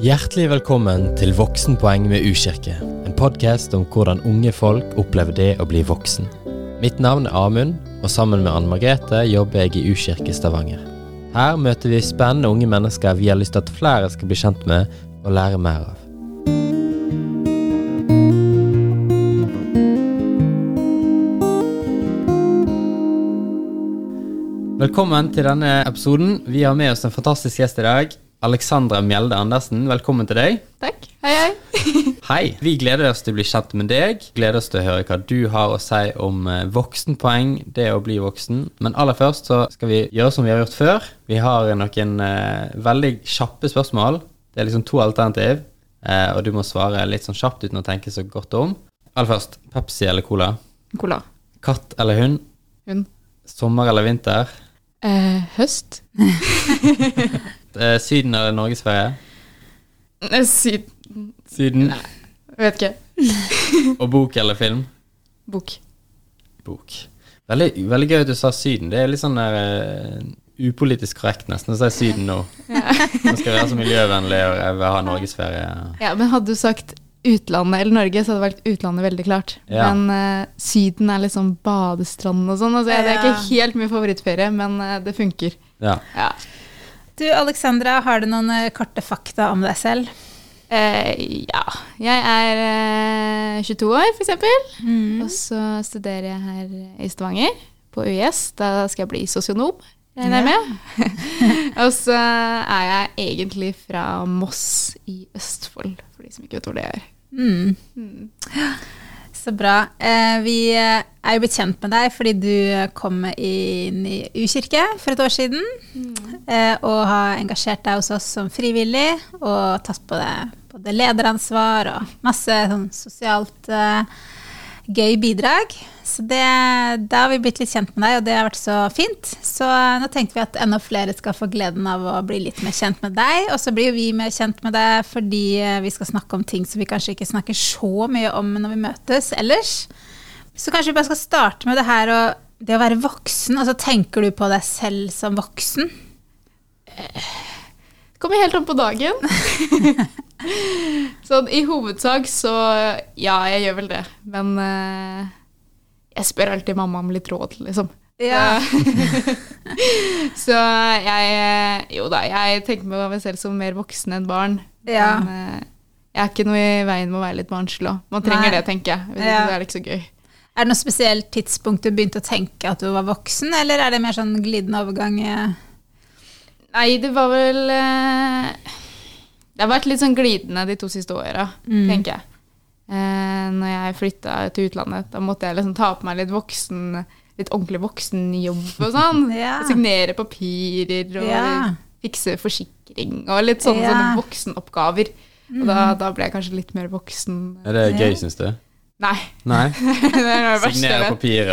Hjertelig velkommen til Voksenpoeng med U-kirke. En podkast om hvordan unge folk opplever det å bli voksen. Mitt navn er Amund, og sammen med Anne Margrethe jobber jeg i U-kirke Stavanger. Her møter vi spennende unge mennesker vi har lyst til at flere skal bli kjent med og lære mer av. Velkommen til denne episoden. Vi har med oss en fantastisk gjest i dag. Alexandra Mjelde Andersen, velkommen til deg. Takk. Hei, hei. Hei. Vi gleder oss til å bli kjent med deg. Gleder oss til å høre hva du har å si om eh, voksenpoeng, det å bli voksen. Men aller først så skal vi gjøre som vi har gjort før. Vi har noen eh, veldig kjappe spørsmål. Det er liksom to alternativ, eh, og du må svare litt sånn kjapt uten å tenke så godt om. Aller først, Pepsi eller Cola? Cola. Katt eller hund? Hund. Sommer eller vinter? Eh, høst. Eh, Syden eller Norge-Sverige? Syden. Syden. Vet ikke. Og bok eller film? Bok. Bok. Veldig, veldig gøy at du sa Syden. Det er litt sånn der uh, upolitisk korrekt nesten å si Syden nå. Nå skal vi være så miljøvennlige og jeg vil ha norgesferie. Ja, men hadde du sagt utlandet eller Norge, så hadde vært utlandet veldig klart. Ja. Men uh, Syden er liksom badestrand og sånn. Altså, Det er ikke helt min favorittferie, men uh, det funker. Ja. Ja. Du, Alexandra, har du noen uh, korte fakta om deg selv? Eh, ja. Jeg er eh, 22 år, eksempel. Mm. Og så studerer jeg her i Stavanger, på UiS. Da skal jeg bli sosionom, regner jeg med. og så er jeg egentlig fra Moss i Østfold, for de som ikke vet hvor det er. Mm. Mm. Så bra. Eh, vi er jo blitt kjent med deg fordi du kom inn i U-kirke for et år siden. Eh, og har engasjert deg hos oss som frivillig og tatt på deg både lederansvar og masse sånn sosialt eh, gøy bidrag. Så det, da har vi blitt litt kjent med deg, og det har vært så fint. Så nå tenkte vi at enda flere skal få gleden av å bli litt mer kjent med deg. Og så blir jo vi mer kjent med deg fordi eh, vi skal snakke om ting som vi kanskje ikke snakker så mye om når vi møtes ellers. Så kanskje vi bare skal starte med det her og det å være voksen. Altså tenker du på deg selv som voksen? Kommer helt an på dagen. sånn i hovedsak så ja, jeg gjør vel det. Men uh, jeg spør alltid mamma om litt råd, liksom. Ja. så jeg Jo da, jeg tenker meg selv som mer voksen enn barn. Ja. Men eh, jeg er ikke noe i veien med å være litt barnslig òg. Man trenger Nei. det, tenker jeg. Hvis Ja. det er ikke så gøy. Er det noe spesielt tidspunkt du begynte å tenke at du var voksen, eller er det mer sånn glidende overgang? eh? Nei, det var vel eh, Det har vært litt sånn glidende de to siste åra, Mm. tenker jeg. Eh, når jeg flytta til utlandet, da måtte jeg liksom ta på meg litt voksen Litt ordentlig voksenjobb og sånn. Ja. Signere papirer og Ja. fikse forsikring og litt sånne, Ja. sånne voksenoppgaver. Og da, da ble jeg kanskje litt mer voksen. Er det gøy, syns du? Nei, Nei? det er det verste jeg Signere vet. papirer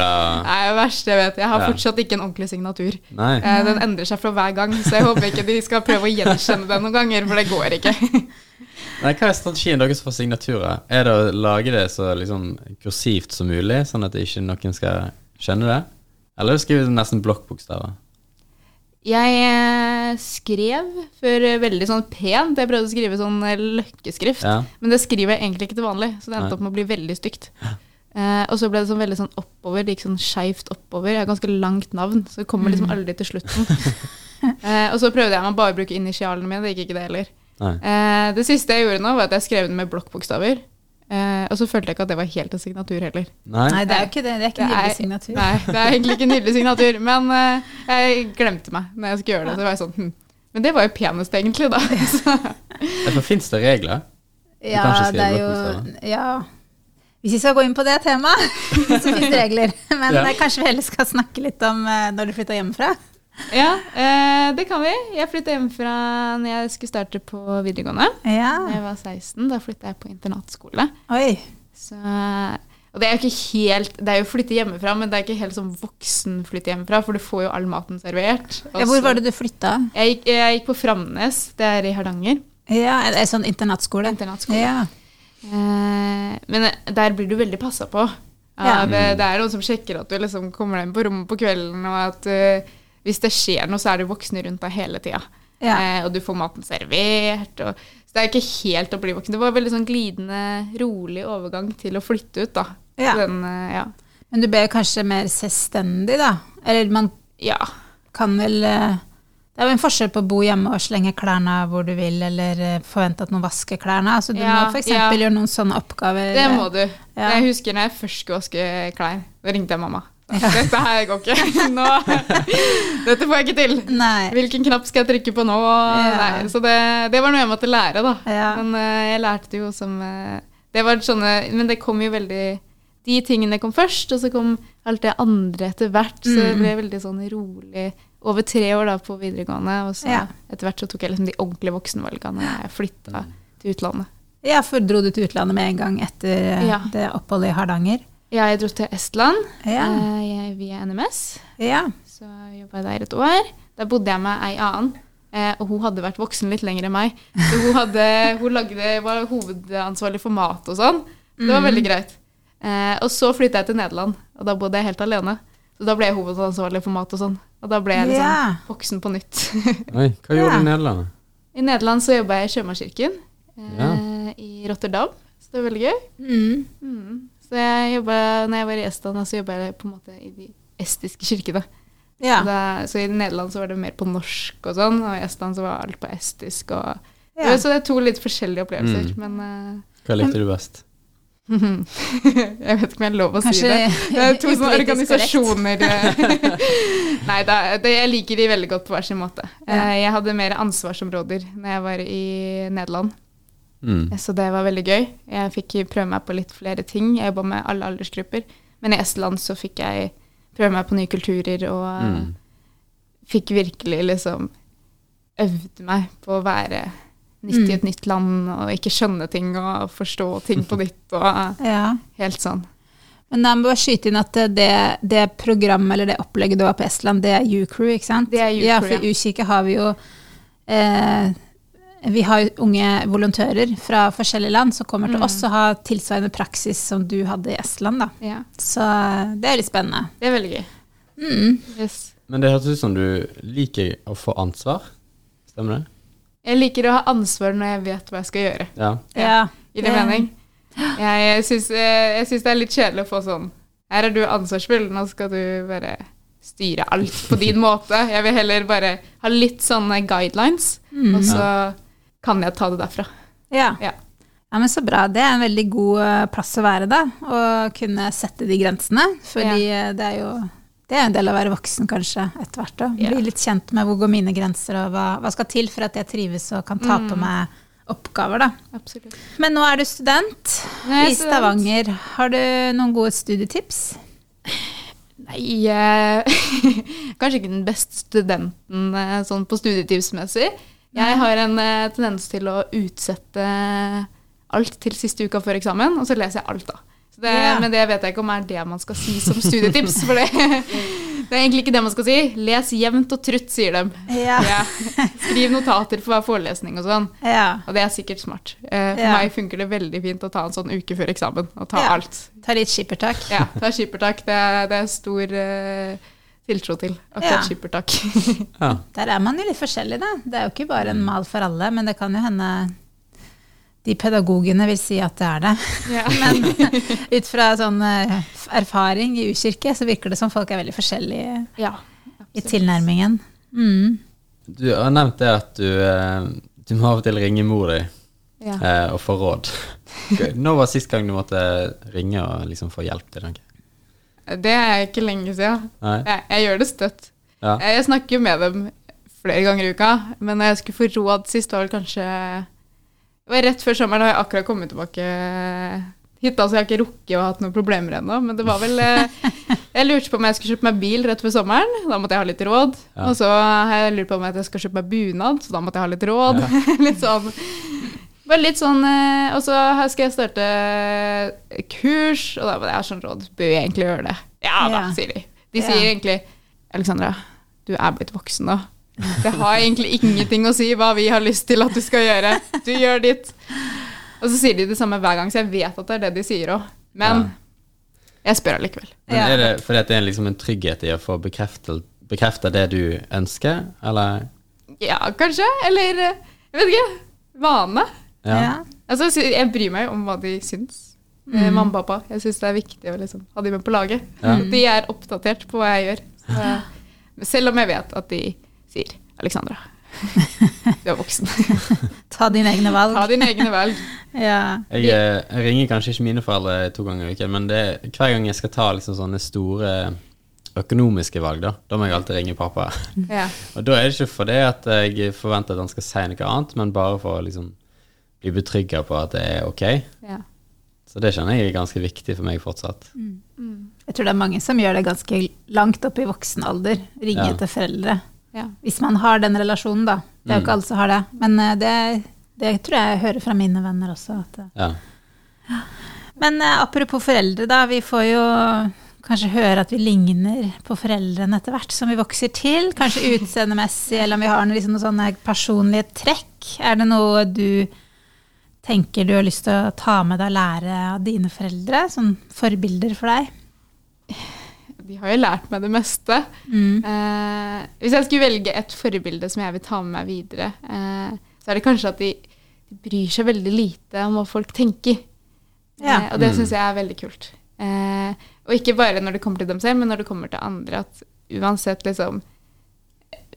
Det er det verste jeg vet. Jeg har Ja. fortsatt ikke en ordentlig signatur. Nei? Eh, Den endrer seg fra hver gang, så jeg håper ikke de skal prøve å gjenkjenne den noen ganger, for det går ikke. Nei, Hva er strategien deres for signaturer? Er det å lage det så liksom kursivt som mulig, sånn at ikke noen skal skjønne det? Eller skriver du nesten blokkbokstaver? Jeg eh, skrev før eh, veldig sånn pent. Jeg prøvde å skrive sånn eh, løkkeskrift, Ja. men det skriver jeg egentlig ikke til vanlig, så det endte opp med å bli veldig stygt. Eh, og så ble det sånn veldig sånn oppover, det gikk sånn skeivt oppover. Jeg har ganske langt navn, så det kommer liksom aldri til slutten. eh, og så prøvde jeg meg bare å bruke initialene mine, det gikk ikke det heller. Eh, det siste jeg gjorde nå, var at jeg skrev den med blokkbokstaver. Eh, og så følte jeg ikke at det var helt en signatur heller. Nei? Nei, det er jo ikke det. Det er ikke en Det nydelig signatur. Nei, det er egentlig ikke en nydelig signatur, men eh, jeg glemte meg når jeg skulle gjøre det. Så var jeg sånn, hm. Men det var jo penest, egentlig, da. Derfor fins det regler. Ja, kan det er jo. Ja. Hvis vi skal gå inn på det temaet, så finnes det regler. Men Ja. kanskje vi heller skal snakke litt om eh, når du flytta hjemmefra? Ja, eh, det kan vi. Jeg flytta hjemmefra når jeg skulle starte på videregående. Da jeg var 16, da flytta jeg på internatskole. Oi. Så, og det er jo ikke helt Det er jo flytte hjemmefra, men det er ikke helt sånn voksen flytte hjemmefra, for du får jo all maten servert. Ja, hvor var det du flytta? Jeg gikk, jeg gikk på Framnes, det er i Hardanger. Ja, er sånn internatskole? Internatskole. Ja. Eh, men der blir du veldig passa på. Ja. Av, eh, Det er noen som sjekker at du liksom kommer deg inn på rommet på kvelden, og at eh, hvis det skjer noe, så er det voksne rundt deg hele tida. Ja. Eh, og du får maten servert. Og, så det er ikke helt å bli voksen. Det var en veldig sånn glidende, rolig overgang til å flytte ut, da. Ja. Den, eh, ja. Men du ble kanskje mer selvstendig, da? Eller man ja. kan vel eh, Det er jo en forskjell på å bo hjemme og slenge klærne hvor du vil, eller eh, forvente at noen vasker klærne. Så du Ja, må f.eks. gjøre noen sånne oppgaver. Det må du. Jeg husker når jeg først skulle vaske klær. Da ringte jeg mamma. Dette her går ikke. Nå, dette får jeg ikke til. Nei. Hvilken knapp skal jeg trykke på nå? Ja. Nei, så det, det var noe jeg måtte lære, da. Ja. Men eh, jeg lærte det jo som eh, Det var sånne Men det kom jo veldig De tingene kom først, og så kom alt det andre etter hvert. Så det Mm. ble veldig sånn rolig over tre år da på videregående. Og så Ja. etter hvert så tok jeg liksom de ordentlige voksenvalgene jeg flytta til utlandet. Ja, for dro du til utlandet med en gang etter eh, Ja. det oppholdet i Hardanger? Ja, jeg dro til Estland Ja. eh, via NMS. ja. Så jobba jeg der et år. Da bodde jeg med ei annen. Eh, og hun hadde vært voksen litt lenger enn meg. Så hun, hadde, hun lagde, var hovedansvarlig for mat og sånn. Det var veldig greit. Eh, og så flytta jeg til Nederland, og da bodde jeg helt alene. Så da ble jeg hovedansvarlig for mat og sånn. Og da ble jeg liksom Ja. voksen på nytt. Oi, hva gjorde du i Nederland? I Nederland så jobba jeg i Sjømannskirken eh, i Rotterdam. Så det var veldig gøy. Mm. Mm. Så jeg jobbet, når jeg var i Estland, så jobba jeg på en måte i de estiske kirkene. ja. Da, så i Nederland så var det mer på norsk og sånn, og i Estland så var alt på estisk. Og, Ja. Så det er to litt forskjellige opplevelser, Mm. men Hva likte du best? Jeg vet ikke om jeg har lov å si det. Det er to sånne organisasjoner eh. Nei, da, det, jeg liker de veldig godt på hver sin måte. Ja. Eh, Jeg hadde mer ansvarsområder når jeg var i Nederland, Mm. så det var veldig gøy. Jeg fikk prøve meg på litt flere ting. Jeg jobba med alle aldersgrupper. Men i Estland så fikk jeg prøve meg på nye kulturer og eh, Mm. fikk virkelig liksom øvd meg på å være nytt i et nytt land og ikke skjønne ting og forstå ting på nytt og ja. helt sånn. Men da må jeg bare skyte inn at det, det programmet eller det opplegget du har på Estland, det er U-crew, ikke sant? Det er U-crew, ja. For U-kirke har vi jo eh, Vi har unge volontører fra forskjellige land som kommer til Mm. oss og har tilsvarende praksis som du hadde i Estland, da. Ja, Så det er litt spennende. det er veldig gøy. Mm. Yes. Men det høres ut som du liker å få ansvar. Stemmer det? Jeg liker å ha ansvar når jeg vet hva jeg skal gjøre. Ja. Ja. I det Det- mening? Syns, jeg syns det er litt kjedelig å få sånn Her er du ansvarsfull, nå skal du bare styre alt på din måte. Jeg vil heller bare ha litt sånne guidelines, Mm. og så kan jeg ta det derfra. Ja. Ja. ja, men så bra. Det er en veldig god eh, plass å være, da. Å kunne sette de grensene. Fordi ja. det er jo det er en del av å være voksen, kanskje, etter hvert. da. Ja. Bli litt kjent med hvor går mine grenser, og hva, hva skal til for at jeg trives og kan ta på Mm. meg oppgaver, da. Absolutt. Men nå er du student Nå er i. Stavanger. Har du noen gode studietips? Nei, eh, kanskje ikke den beste studenten eh, sånn på studietipsmessig. Jeg har en eh, tendens til å utsette alt til siste uka før eksamen, og så leser jeg alt da. Så det, yeah. Men det vet jeg ikke om er det man skal si som studietips, for det, det er egentlig ikke det man skal si. Les jevnt og trutt, sier de. Yeah. Ja. Skriv notater for hver forelesning og sånn. Yeah. Og det er sikkert smart. Eh, For meg funker det veldig fint å ta en sånn uke før eksamen, og ta alt. Ta litt skippertak. Ja, ta er skippertak. Det det er stor eh, tiltro til Ja. akkurat skippertak. ja. Der er man jo litt forskjellig, da. Det er jo ikke bare en mal for alle, men det kan jo hende de pedagogene vil si at det er det. ja. Men ut fra sånn eh, erfaring i U-kirke, så virker det som folk er veldig forskjellige ja. i tilnærmingen. Mm. Du har nevnt det at du, eh, du må av og til ringe mor di Ja. eh, og få råd. Når var sist gang du måtte ringe og liksom få hjelp til den? Det er ikke lenge siden. Jeg, jeg gjør det støtt. Ja. Jeg, snakker jo med dem flere ganger i uka, men når jeg skulle få råd sist, var vel kanskje Det var rett før sommeren, da jeg akkurat kommet tilbake hit. Altså, jeg har ikke rukket å ha hatt noen problemer ennå, men det var vel eh, Jeg lurte på om jeg skulle kjøpe meg bil rett før sommeren. Da måtte jeg ha litt råd. Ja. Og så har jeg lurt på om jeg skal kjøpe meg bunad, så da måtte jeg ha litt råd. litt sånn bare litt sånn eh, Og så skal jeg starte kurs, og da var det jeg sånn råd Bør jeg egentlig gjøre det? Ja da, Ja. sier de. De Ja. sier egentlig Alexandra, du er blitt voksen nå. Det har egentlig ingenting å si hva vi har lyst til at du skal gjøre. Du gjør ditt. Og så sier de det samme hver gang, så jeg vet at det er det de sier òg. Men jeg spør allikevel. Men Er det fordi det er liksom en trygghet i å få bekreftet det du ønsker, eller? Ja, kanskje. Eller eh, jeg vet ikke. Vane. Ja. Ja. Altså, jeg bryr meg om hva de syns. Mm. Mamma og pappa. Jeg syns det er viktig å liksom, ha de med på laget. Ja. De er oppdatert på hva jeg gjør. Så, selv om jeg vet at de sier 'Alexandra, du er voksen'. Ta dine egne valg. Ta dine egne valg. Ja. Jeg, eh, jeg ringer kanskje ikke mine foreldre to ganger i uken, men det, er- hver gang jeg skal ta liksom sånne store økonomiske valg, da, da må jeg alltid ringe pappa. Ja. Og da er det ikke fordi at jeg forventer at han skal si noe annet, men bare for å liksom bli betrygga på at det er ok. Ja. Så det kjenner jeg er ganske viktig for meg fortsatt. Jeg tror det er mange som gjør det ganske langt opp i voksen alder. Ringe Ja. til foreldre. Ja. Hvis man har den relasjonen, da. Det er jo Mm. ikke alle som har det. Men eh, det, det tror jeg jeg hører fra mine venner også. At, eh. Ja. men eh, apropos foreldre, da. Vi får jo kanskje høre at vi ligner på foreldrene etter hvert som vi vokser til. Kanskje utseendemessig, eller om vi har noen, liksom, noen sånne personlige trekk. Er det noe du tenker du har lyst til å ta med deg og lære av dine foreldre? som forbilder for deg? De har jo lært meg det meste. Mm. Eh, hvis jeg skulle velge et forbilde som jeg vil ta med meg videre, eh, så er det kanskje at de, de bryr seg veldig lite om hva folk tenker. Ja. Eh, og det Mm. syns jeg er veldig kult. Eh, og ikke bare når det kommer til dem selv, men når det kommer til andre. At uansett liksom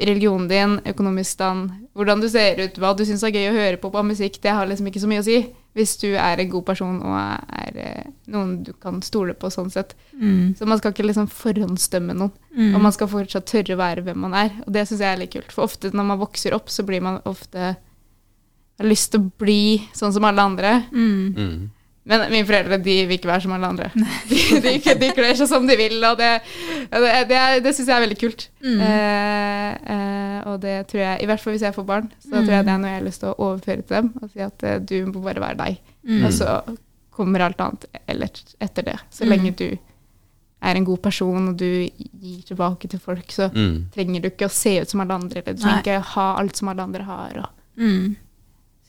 religionen din, økonomisk stand, hvordan du ser ut, hva du syns er gøy å høre på på musikk, det har liksom ikke så mye å si. Hvis du er en god person og er eh, noen du kan stole på sånn sett. Mm. Så man skal ikke liksom forhåndsdømme noen. Mm. Og man skal fortsatt tørre å være hvem man er. Og det syns jeg er litt kult. For ofte når man vokser opp, så blir man ofte har lyst til å bli sånn som alle andre. Mm. Mm. Men mine foreldre de vil ikke være som alle andre. De, de, de kler seg som de vil, og det, det, det, det syns jeg er veldig kult. Mm. Eh, eh, og det tror jeg, i hvert fall hvis jeg får barn, så tror jeg det er noe jeg har lyst til å overføre til dem. Og si at eh, du må bare være deg. Mm. Og så kommer alt annet eller etter det. Så Mm. lenge du er en god person, og du gir tilbake til folk, så Mm. trenger du ikke å se ut som alle andre, eller du Nei. trenger ikke ha alt som alle andre har. Og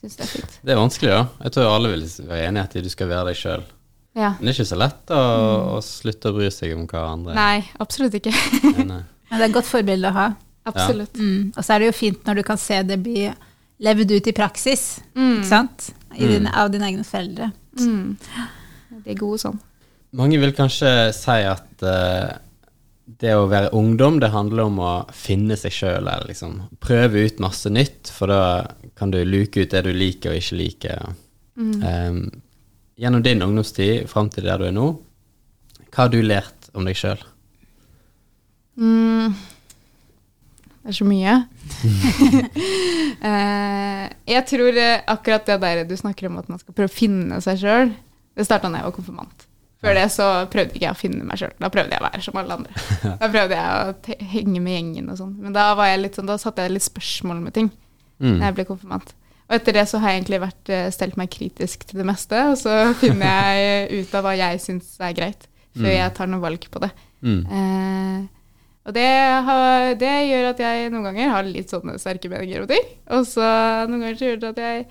Synes det er fint. Det er vanskelig, da. Jeg tror alle vil være enig i at du skal være deg sjøl. Ja. Men det er ikke så lett å, å slutte å bry seg om hva andre Nei, absolutt ikke. Men det er et godt forbilde å ha. Absolutt. Mm. Og så er det jo fint når du kan se det bli levd ut i praksis, Mm. ikke sant? I Mm. av dine egne foreldre. Mm. De er gode sånn. Mange vil kanskje si at eh, det å være ungdom, det handler om å finne seg sjøl, liksom prøve ut masse nytt, for da kan du luke ut det du liker og ikke liker. Mm. Um, gjennom din ungdomstid fram til der du er nå, hva har du lært om deg sjøl? Mm. Det er så mye. uh, jeg tror eh, akkurat det der du snakker om at man skal prøve å finne seg sjøl, det starta da jeg var konfirmant. Før det så prøvde ikke jeg å finne meg sjøl. Da prøvde jeg å være som alle andre. Da prøvde jeg å henge med gjengen og sånn. Men da, var jeg litt sånn, da satte jeg litt spørsmål med ting Mm. da jeg ble konfirmant. Og etter det så har jeg egentlig vært, eh, stelt meg kritisk til det meste, og så finner jeg ut av hva jeg syns er greit, før Mm. jeg tar noe valg på det. Mm. Eh, og det, har, det gjør at jeg noen ganger har litt sånne sterke meninger om ting. Og så noen ganger så gjør det at jeg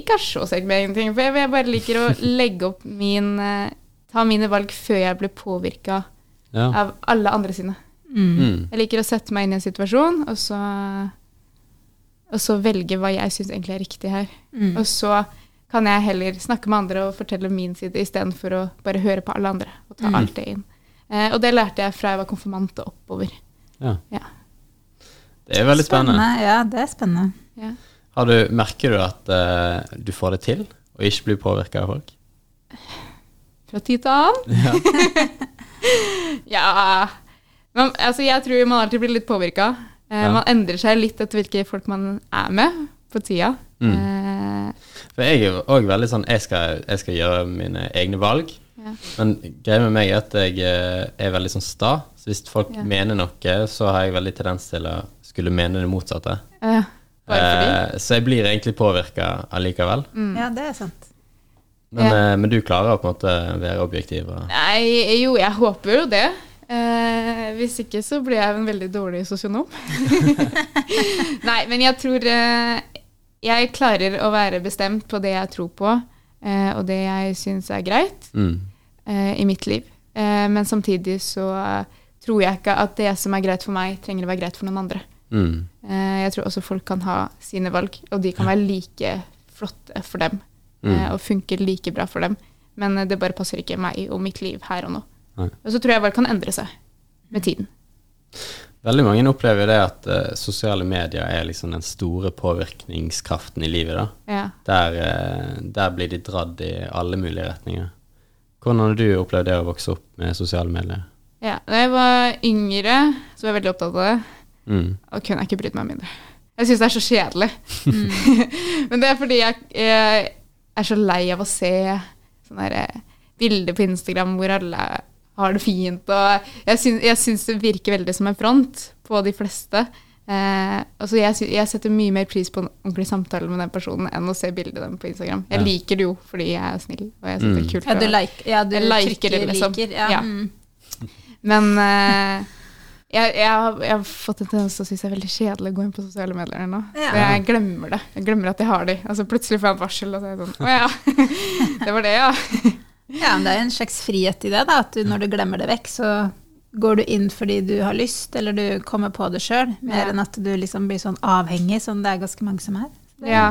ikke har så sterke meninger om ting. For jeg, jeg bare liker å legge opp min eh, Ta mine valg før jeg blir påvirka Ja. av alle andre sine. Mm. Mm. Jeg liker å sette meg inn i en situasjon, og så, og så velge hva jeg syns egentlig er riktig her. Mm. Og så kan jeg heller snakke med andre og fortelle min side istedenfor å bare høre på alle andre og ta Mm. alt det inn. Eh, og det lærte jeg fra jeg var konfirmant og oppover. ja. Ja. Det er veldig spennende. Ja, det er spennende. Ja. Har du, merker du at uh, du får det til, og ikke blir påvirka av folk? Fra tid til annen. Ja. Ja Men, altså, Jeg tror man alltid blir litt påvirka. Eh, Ja. Man endrer seg litt etter hvilke folk man er med på tida. Mm. Eh, For jeg er òg veldig sånn jeg skal, jeg skal gjøre mine egne valg. ja. Men greia med meg er at jeg eh, er veldig sånn sta. Så hvis folk Ja. mener noe, så har jeg veldig tendens til å skulle mene det motsatte. Eh. Eh, så jeg blir egentlig påvirka allikevel. Mm. Ja, det er sant. Men, Ja. eh, men du klarer å på en måte være objektiv. Nei, jo, jeg håper jo det. Eh, hvis ikke så blir jeg en veldig dårlig sosionom. Nei, men jeg tror eh, jeg klarer å være bestemt på det jeg tror på, eh, og det jeg syns er greit mm, eh, i mitt liv. Eh, men samtidig så tror jeg ikke at det som er greit for meg, trenger å være greit for noen andre. mm, Eh, jeg tror også folk kan ha sine valg, og de kan være like flotte for dem. Mm. eh, Og funker like bra for dem. Men eh, det bare passer ikke meg og mitt liv her og nå. Nei. Og så tror jeg bare kan endre seg med tiden. Veldig mange opplever det at uh, sosiale medier er liksom den store påvirkningskraften i livet. da. Ja. Der, uh, der blir de dratt i alle mulige retninger. Hvordan har du opplevd det å vokse opp med sosiale medier? ja. Da jeg var yngre, så var jeg veldig opptatt av det. Mm. Og kunne jeg ikke brydd meg mindre. Jeg syns det er så kjedelig. Men det er fordi jeg, jeg er så lei av å se sånne eh, bilder på Instagram hvor alle har det fint. Og jeg syns, jeg syns det virker veldig som en front på de fleste. Eh, altså jeg, jeg setter mye mer pris på en ordentlig samtale med den personen enn å se bildet av dem på Instagram. Jeg Ja. liker det jo fordi jeg er snill, og jeg syns det er Mm. kult. Ja, du, like, ja, du Jeg liker trykker det, liksom. liker. Ja. Ja. Mm. Men eh, jeg, jeg, har, jeg har fått en tendens til å synes det er veldig kjedelig å gå inn på sosiale medier nå. Ja. Jeg glemmer det. Jeg glemmer at jeg har de. Altså plutselig får jeg et varsel, og så er jeg sånn Å ja. Det var det, ja. Ja, men det er en slags frihet i det, da. At du, når du glemmer det vekk, så går du inn fordi du har lyst, eller du kommer på det sjøl, mer Ja. enn at du liksom blir sånn avhengig, som det er ganske mange som er. Det, ja.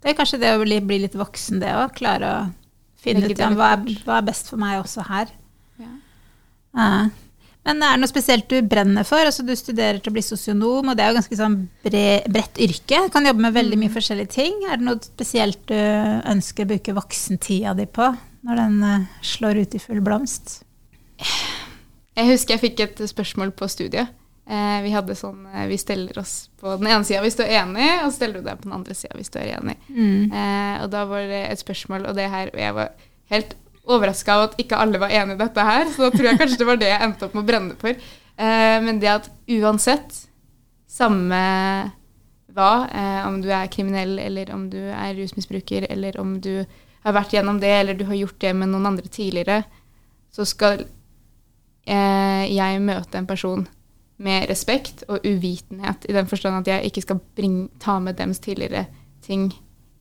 det er kanskje det å bli, bli litt voksen, det òg. Klare å finne ut ja, hva, er, hva er best for meg også her. Ja. Ja. Men er det noe spesielt du brenner for? Altså, du studerer til å bli sosionom, og det er jo ganske sånn bre, bredt yrke. Du kan jobbe med veldig Mm. mye forskjellige ting. Er det noe spesielt du ønsker å bruke voksentida di på, når den eh, slår ut i full blomst? Jeg husker jeg fikk et spørsmål på studiet. Eh, vi hadde sånn eh, Vi steller oss på den ene sida hvis du er enig, og så steller du deg på den andre sida hvis du er enig. Mm. og da var det et spørsmål, og det her og Jeg var helt overraska av at ikke alle var enig i dette her, så da tror jeg kanskje det var det jeg endte opp med å brenne for. Eh, men det at uansett, samme hva, eh, om du er kriminell, eller om du er rusmisbruker, eller om du har vært gjennom det, eller du har gjort det med noen andre tidligere, så skal eh, jeg møte en person med respekt og uvitenhet, i den forstand at jeg ikke skal bring, ta med dems tidligere ting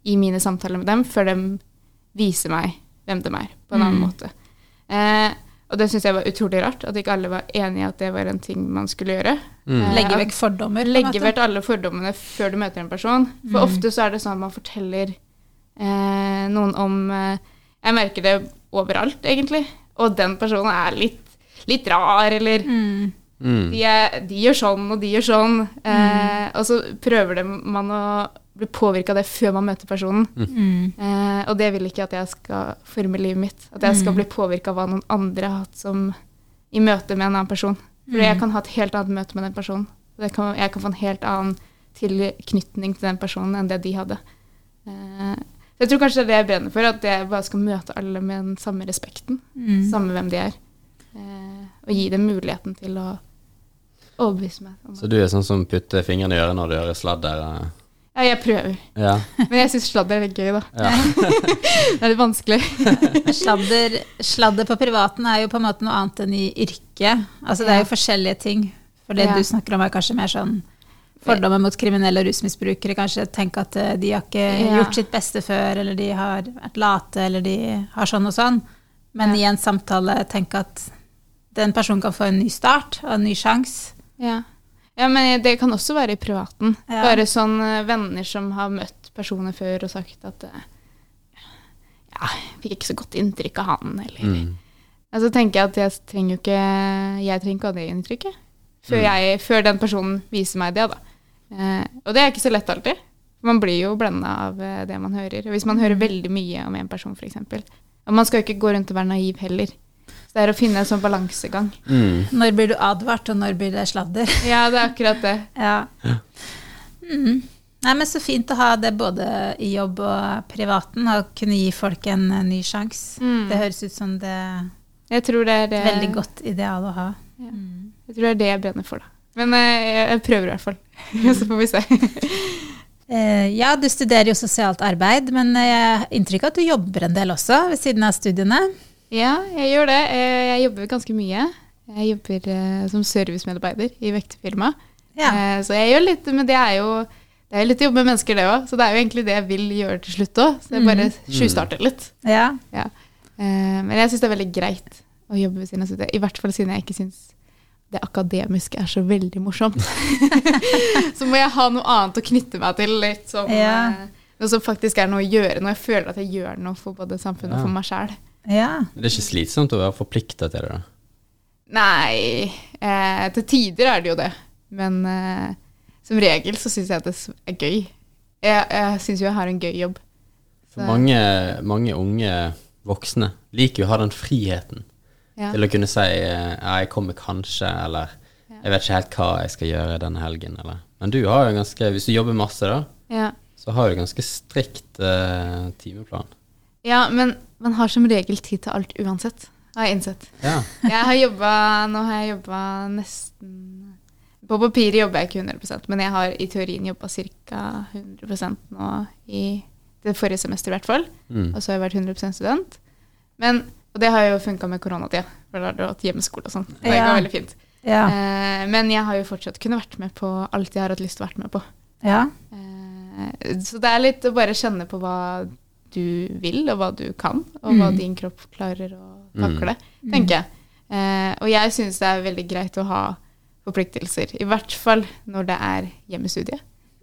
i mine samtaler med dem, før de viser meg hvem de er, på en annen Mm. måte. Eh, og det syns jeg var utrolig rart, at ikke alle var enige i at det var en ting man skulle gjøre. Mm. Eh, Legge vekk fordommer? Legge vekk alle fordommene før du møter en person. For Mm. ofte så er det sånn at man forteller eh, noen om eh, Jeg merker det overalt, egentlig. Og den personen er litt, litt rar, eller Mm. Mm. de, er, de gjør sånn, og de gjør sånn. Eh, og så prøver det, man å bli påvirka av det før man møter personen. Mm. Eh, og det vil ikke at jeg skal forme livet mitt. At jeg skal Mm. bli påvirka av hva noen andre har hatt som i møte med en annen person. For Mm. jeg kan ha et helt annet møte med den personen. Det kan, jeg kan få en helt annen tilknytning til den personen enn det de hadde. Eh, så jeg tror kanskje det er det jeg brenner for, at jeg bare skal møte alle med den samme respekten. Mm. Samme hvem de er. Eh, og gi dem muligheten til å overbevise meg. Så du er sånn som putter fingrene i ørene når du hører sladder? Ja, jeg prøver. Ja. Men jeg syns sladder er litt gøy, da. ja. Det er litt vanskelig. Sladder, sladder på privaten er jo på en måte noe annet enn i yrket. Altså det er jo forskjellige ting. For det Ja. du snakker om er kanskje mer sånn fordommer mot kriminelle og rusmisbrukere. Kanskje tenke at eh, de har ikke Ja. gjort sitt beste før, eller de har vært late, eller de har sånn og sånn. Men Ja. i en samtale tenke at den personen kan få en ny start og en ny sjanse. Ja. Ja, men det kan også være i privaten. Ja. Bare sånn eh, venner som har møtt personer før og sagt at eh, Ja, fikk ikke så godt inntrykk av han, eller Mm. Altså tenker jeg at jeg trenger jo ikke Jeg trenger ikke ha det inntrykket. Før, Mm. jeg, før den personen viser meg det, da. Eh, og det er ikke så lett alltid. Man blir jo blenda av eh, det man hører. Hvis man hører veldig mye om en person, f.eks. Og man skal jo ikke gå rundt og være naiv heller. Så det er å finne en sånn balansegang. Mm. Når blir du advart, og når blir det sladder? Ja, det er akkurat det. Ja. Mm. Nei, men Så fint å ha det både i jobb og privaten, og kunne gi folk en eh, ny sjanse. Mm. Det høres ut som det Jeg tror det er et veldig godt ideal å ha. Ja. Mm. Jeg tror det er det jeg brenner for, da. Men eh, jeg, jeg prøver i hvert fall. Så får vi se. Eh, ja, du studerer jo sosialt arbeid, men jeg har inntrykk av at du jobber en del også ved siden av studiene. Ja, jeg gjør det. Eh, Jeg jobber ganske mye. Jeg jobber eh, som servicemedarbeider i vekterfirma. Ja. Eh, Så jeg gjør litt, men det er jo det er litt å jobbe med mennesker, det òg. Så det er jo egentlig det jeg vil gjøre til slutt òg. Så jeg bare tjuvstarter litt. ja. Ja. Eh, Men jeg syns det er veldig greit å jobbe ved siden av studiet. I hvert fall siden jeg ikke syns det akademiske er så veldig morsomt. så må jeg ha noe annet å knytte meg til. Litt som Ja. noe som faktisk er noe å gjøre, når jeg føler at jeg gjør noe for både samfunnet Ja. og for meg sjæl. Ja. Det er ikke slitsomt å være forplikta til det, da? Nei, eh, til tider er det jo det. Men eh, som regel så syns jeg at det er gøy. Jeg, jeg syns jo jeg har en gøy jobb. Så- mange, mange unge voksne liker jo å ha den friheten Ja. til å kunne si eh, ja, jeg kommer kanskje, eller jeg vet ikke helt hva jeg skal gjøre denne helgen, eller Men du har jo ganske Hvis du jobber masse, da, Ja. så har du ganske strikt eh, timeplan. Ja, men man har som regel tid til alt uansett, har jeg innsett. Ja. Jeg har jobba Nå har jeg jobba nesten På papiret jobber jeg ikke 100% men jeg har i teorien jobba ca. 100% nå i det forrige semester, i hvert fall. Mm. Og så har jeg vært 100% student. Men, og det har jo funka med koronatida, for da har du hatt hjemmeskole og sånn. Det Ja. går veldig fint. Ja. Eh, men jeg har jo fortsatt kunnet vært med på alt jeg har hatt lyst til å være med på. ja. Eh, så det er litt å bare kjenne på hva du vil, og hva du kan, og hva Mm. din kropp klarer å takle, tenker jeg. Eh, og jeg syns det er veldig greit å ha forpliktelser, i hvert fall når det er hjemmestudie.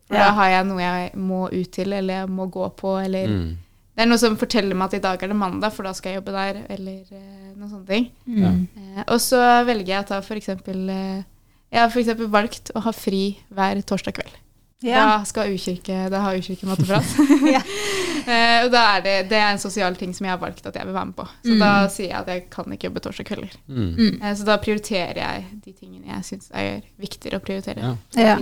For Ja. da har jeg noe jeg må ut til, eller jeg må gå på, eller Mm. det er noe som forteller meg at i dag er det mandag, for da skal jeg jobbe der, eller eh, noen sånne ting. Mm. Eh, og så velger jeg å ta for eksempel eh, Jeg har for eksempel valgt å ha fri hver torsdag kveld. Ja. Da skal U-kirke, da har U-kirke matteprat. Ja. uh, og da er det, det er en sosial ting som jeg har valgt at jeg vil være med på. Så Mm. da sier jeg at jeg kan ikke jobbe torsdag kvelder. Mm. Eh, så da prioriterer jeg de tingene jeg syns er viktigere å prioritere. Ja. Ja.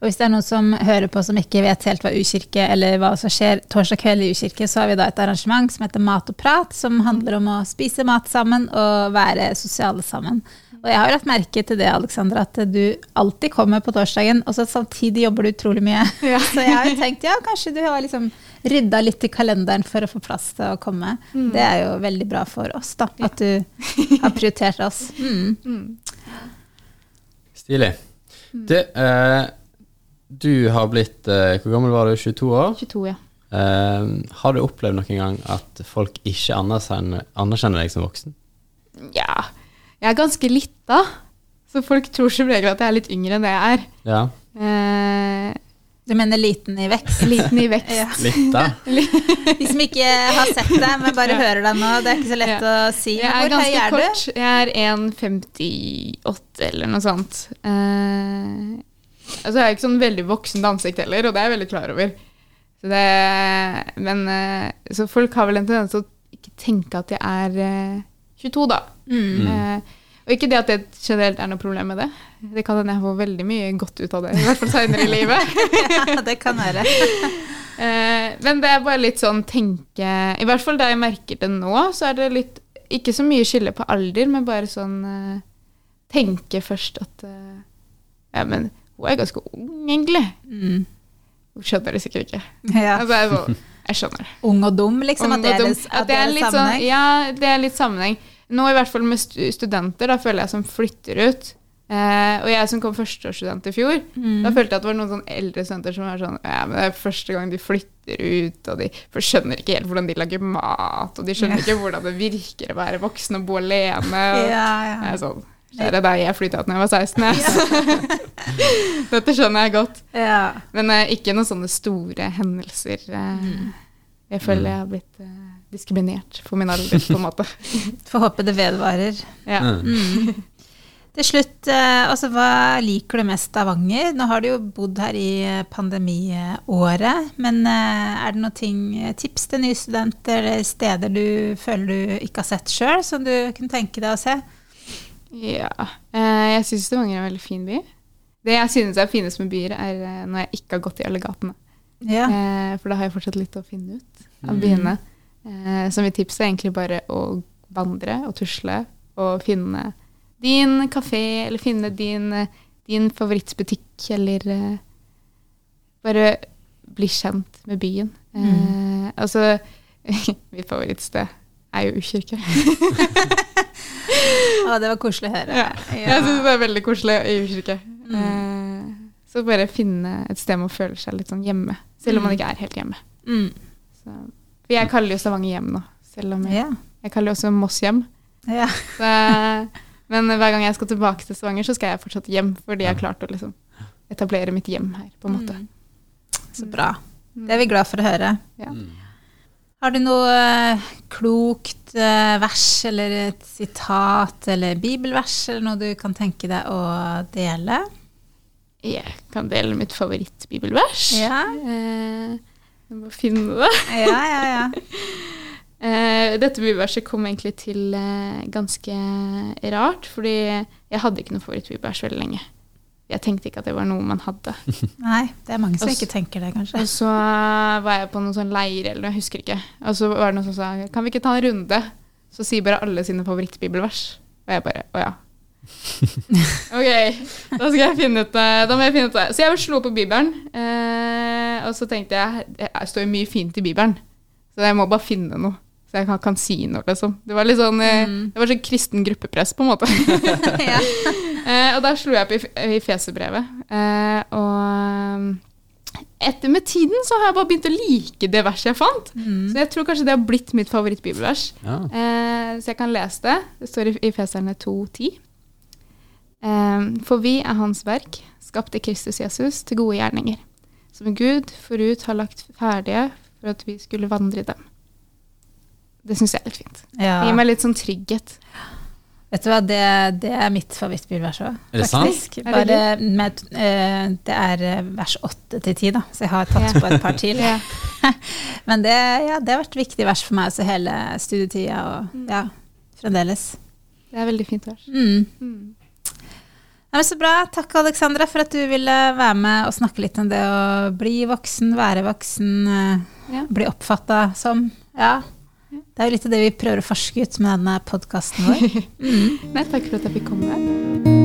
Og hvis det er noen som hører på som ikke vet helt hva U-kirke eller hva som skjer torsdag kveld i U-kirke, så har vi da et arrangement som heter Mat og prat, som handler om å spise mat sammen og være sosiale sammen. Og jeg har lagt merke til det, Alexandra, at du alltid kommer på torsdagen, og så samtidig jobber du utrolig mye. Ja. Så jeg har jo tenkt ja, kanskje du har liksom rydda litt i kalenderen for å få plass til å komme. Mm. Det er jo veldig bra for oss, da, at du har prioritert oss. Mm. Mm. Stilig. Du, eh, du har blitt eh, Hvor gammel var du? 22 år? 22, ja. Eh, har du opplevd noen gang at folk ikke anerkjenner, anerkjenner deg som voksen? ja. Jeg er ganske lita, så folk tror som regel at jeg er litt yngre enn det jeg er. Ja. Eh, Du mener liten i vekst? liten i vekst. Ja. Litt, da? De som ikke har sett deg, men bare Ja. hører deg nå, det er ikke så lett å si. Jeg er Hvor høy ganske kort. du? kort. Jeg er 1,58 eller noe sånt. Eh, altså jeg er ikke sånn veldig voksent ansikt heller, og det er jeg veldig klar over. Så, det, men, eh, så folk har vel en tendens til å ikke tenke at jeg er eh, 22, da. Mm. Eh, og ikke det at det generelt er noe problem med det. Det kan hende jeg får veldig mye godt ut av det, i hvert fall seinere i livet. Ja, det kan være. Eh, men det er bare litt sånn tenke I hvert fall da jeg merker det nå, så er det litt Ikke så mye skille på alder, men bare sånn eh, Tenke først at eh, Ja, men hun er ganske ung, egentlig. Mm. Hun skjønner det sikkert ikke. Ja. Altså, jeg, jeg skjønner. Ung og dum, liksom? At det er, dum. at det er en litt sammenheng? Sånn, ja, det er litt sammenheng. Nå i hvert fall med studenter, da føler jeg som flytter ut. Eh, og jeg som kom førsteårsstudent i fjor, Mm. da følte jeg at det var noen sånn eldre studenter som var sånn Ja, men det er første gang de flytter ut, og de skjønner ikke helt hvordan de lager mat, og de skjønner yeah. ikke hvordan det virker å være voksen og bo alene. Og Ja, Jeg ja. er sånn Kjære deg, jeg flytta ut da jeg var 16. Jeg. Dette skjønner jeg godt. ja. Men eh, ikke noen sånne store hendelser. eh, Mm. Jeg føler jeg har blitt eh, diskriminert for min alder, på en måte. Får håpe det vedvarer. Ja. Mm. Mm. Til slutt, eh, altså, hva liker du mest av Stavanger? Nå har du jo bodd her i eh, pandemiåret, men eh, er det noen ting, tips til nye studenter steder du føler du ikke har sett sjøl, som du kunne tenke deg å se? Ja. Eh, jeg syns Stavanger er en veldig fin by. Det jeg synes er finest med byer, er eh, når jeg ikke har gått i alle gatene. Ja. Eh, for da har jeg fortsatt litt å finne ut av Mm. byene. Eh, så mitt tips er egentlig bare å vandre og tusle og finne din kafé, eller finne din, din favorittbutikk, eller eh, bare bli kjent med byen. Eh, altså, mitt favorittsted er jo U-kirke. Å, det var koselig å høre. Ja. Jeg syns det er veldig koselig i U-kirke. Mm. Eh, så bare finne et sted man føler seg litt sånn hjemme, selv om man Mm. ikke er helt hjemme. Mm. Så, for jeg kaller jo Stavanger hjem nå, selv om jeg, Ja. jeg kaller jo også Moss hjem. ja. Så, men hver gang jeg skal tilbake til Stavanger, så skal jeg fortsatt hjem, fordi jeg har klart å liksom etablere mitt hjem her, på en måte. Mm. Så bra. Det er vi glad for å høre. Ja. Har du noe eh, klokt eh, vers eller et sitat eller bibelvers eller noe du kan tenke deg å dele? Jeg kan dele mitt favorittbibelvers. Ja, Eh, jeg må finne det. ja, ja. ja. Dette bibelverset kom egentlig til ganske rart, fordi jeg hadde ikke noe favorittbibelvers veldig lenge. Jeg tenkte ikke at det var noe man hadde. Nei, det er mange som Og ikke tenker det, kanskje. Og så var jeg på noen sånn leir eller jeg husker ikke. Og så var det noen som sa kan vi ikke ta en runde? Så sier bare alle sine favorittbibelvers. Og jeg bare å ja. ok, da skal jeg finne ut det. Da må jeg finne ut det. Så jeg slo på Bibelen, eh, og så tenkte jeg det står jo mye fint i Bibelen, så jeg må bare finne noe. Så jeg kan, kan si noe, liksom. Det var litt sånn mm. Det var sånn kristen gruppepress, på en måte. ja. Eh, og da slo jeg opp i, i Fesebrevet. Eh, og etter med tiden så har jeg bare begynt å like det verset jeg fant. Så jeg tror kanskje det har blitt mitt favorittbibelvers. Ja. Eh, så jeg kan lese det. Det står i, i Feserne 2,10. Eh, for vi er Hans verk, skapte Kristus Jesus til gode gjerninger, som Gud forut har lagt ferdige for at vi skulle vandre i dem. Det syns jeg er litt fint. Det gir meg litt sånn trygghet. Vet du hva, det, det er mitt favorittbibelvers òg. Er det? Er Bare med, uh, det er eh, vers 8 til 10, da, så jeg har tatt på et par til. Ja. Men det, ja, det har vært viktig vers for meg også hele studietida, og ja, fremdeles. Det er veldig fint vers. Mm. Mm. Nei, men så bra. Takk, Alexandra, for at du ville være med og snakke litt om det å bli voksen, være voksen, Ja. bli oppfatta som. Ja. Det er jo litt av det vi prøver å forske ut med denne podkasten vår. Nei, takk for at jeg fikk komme.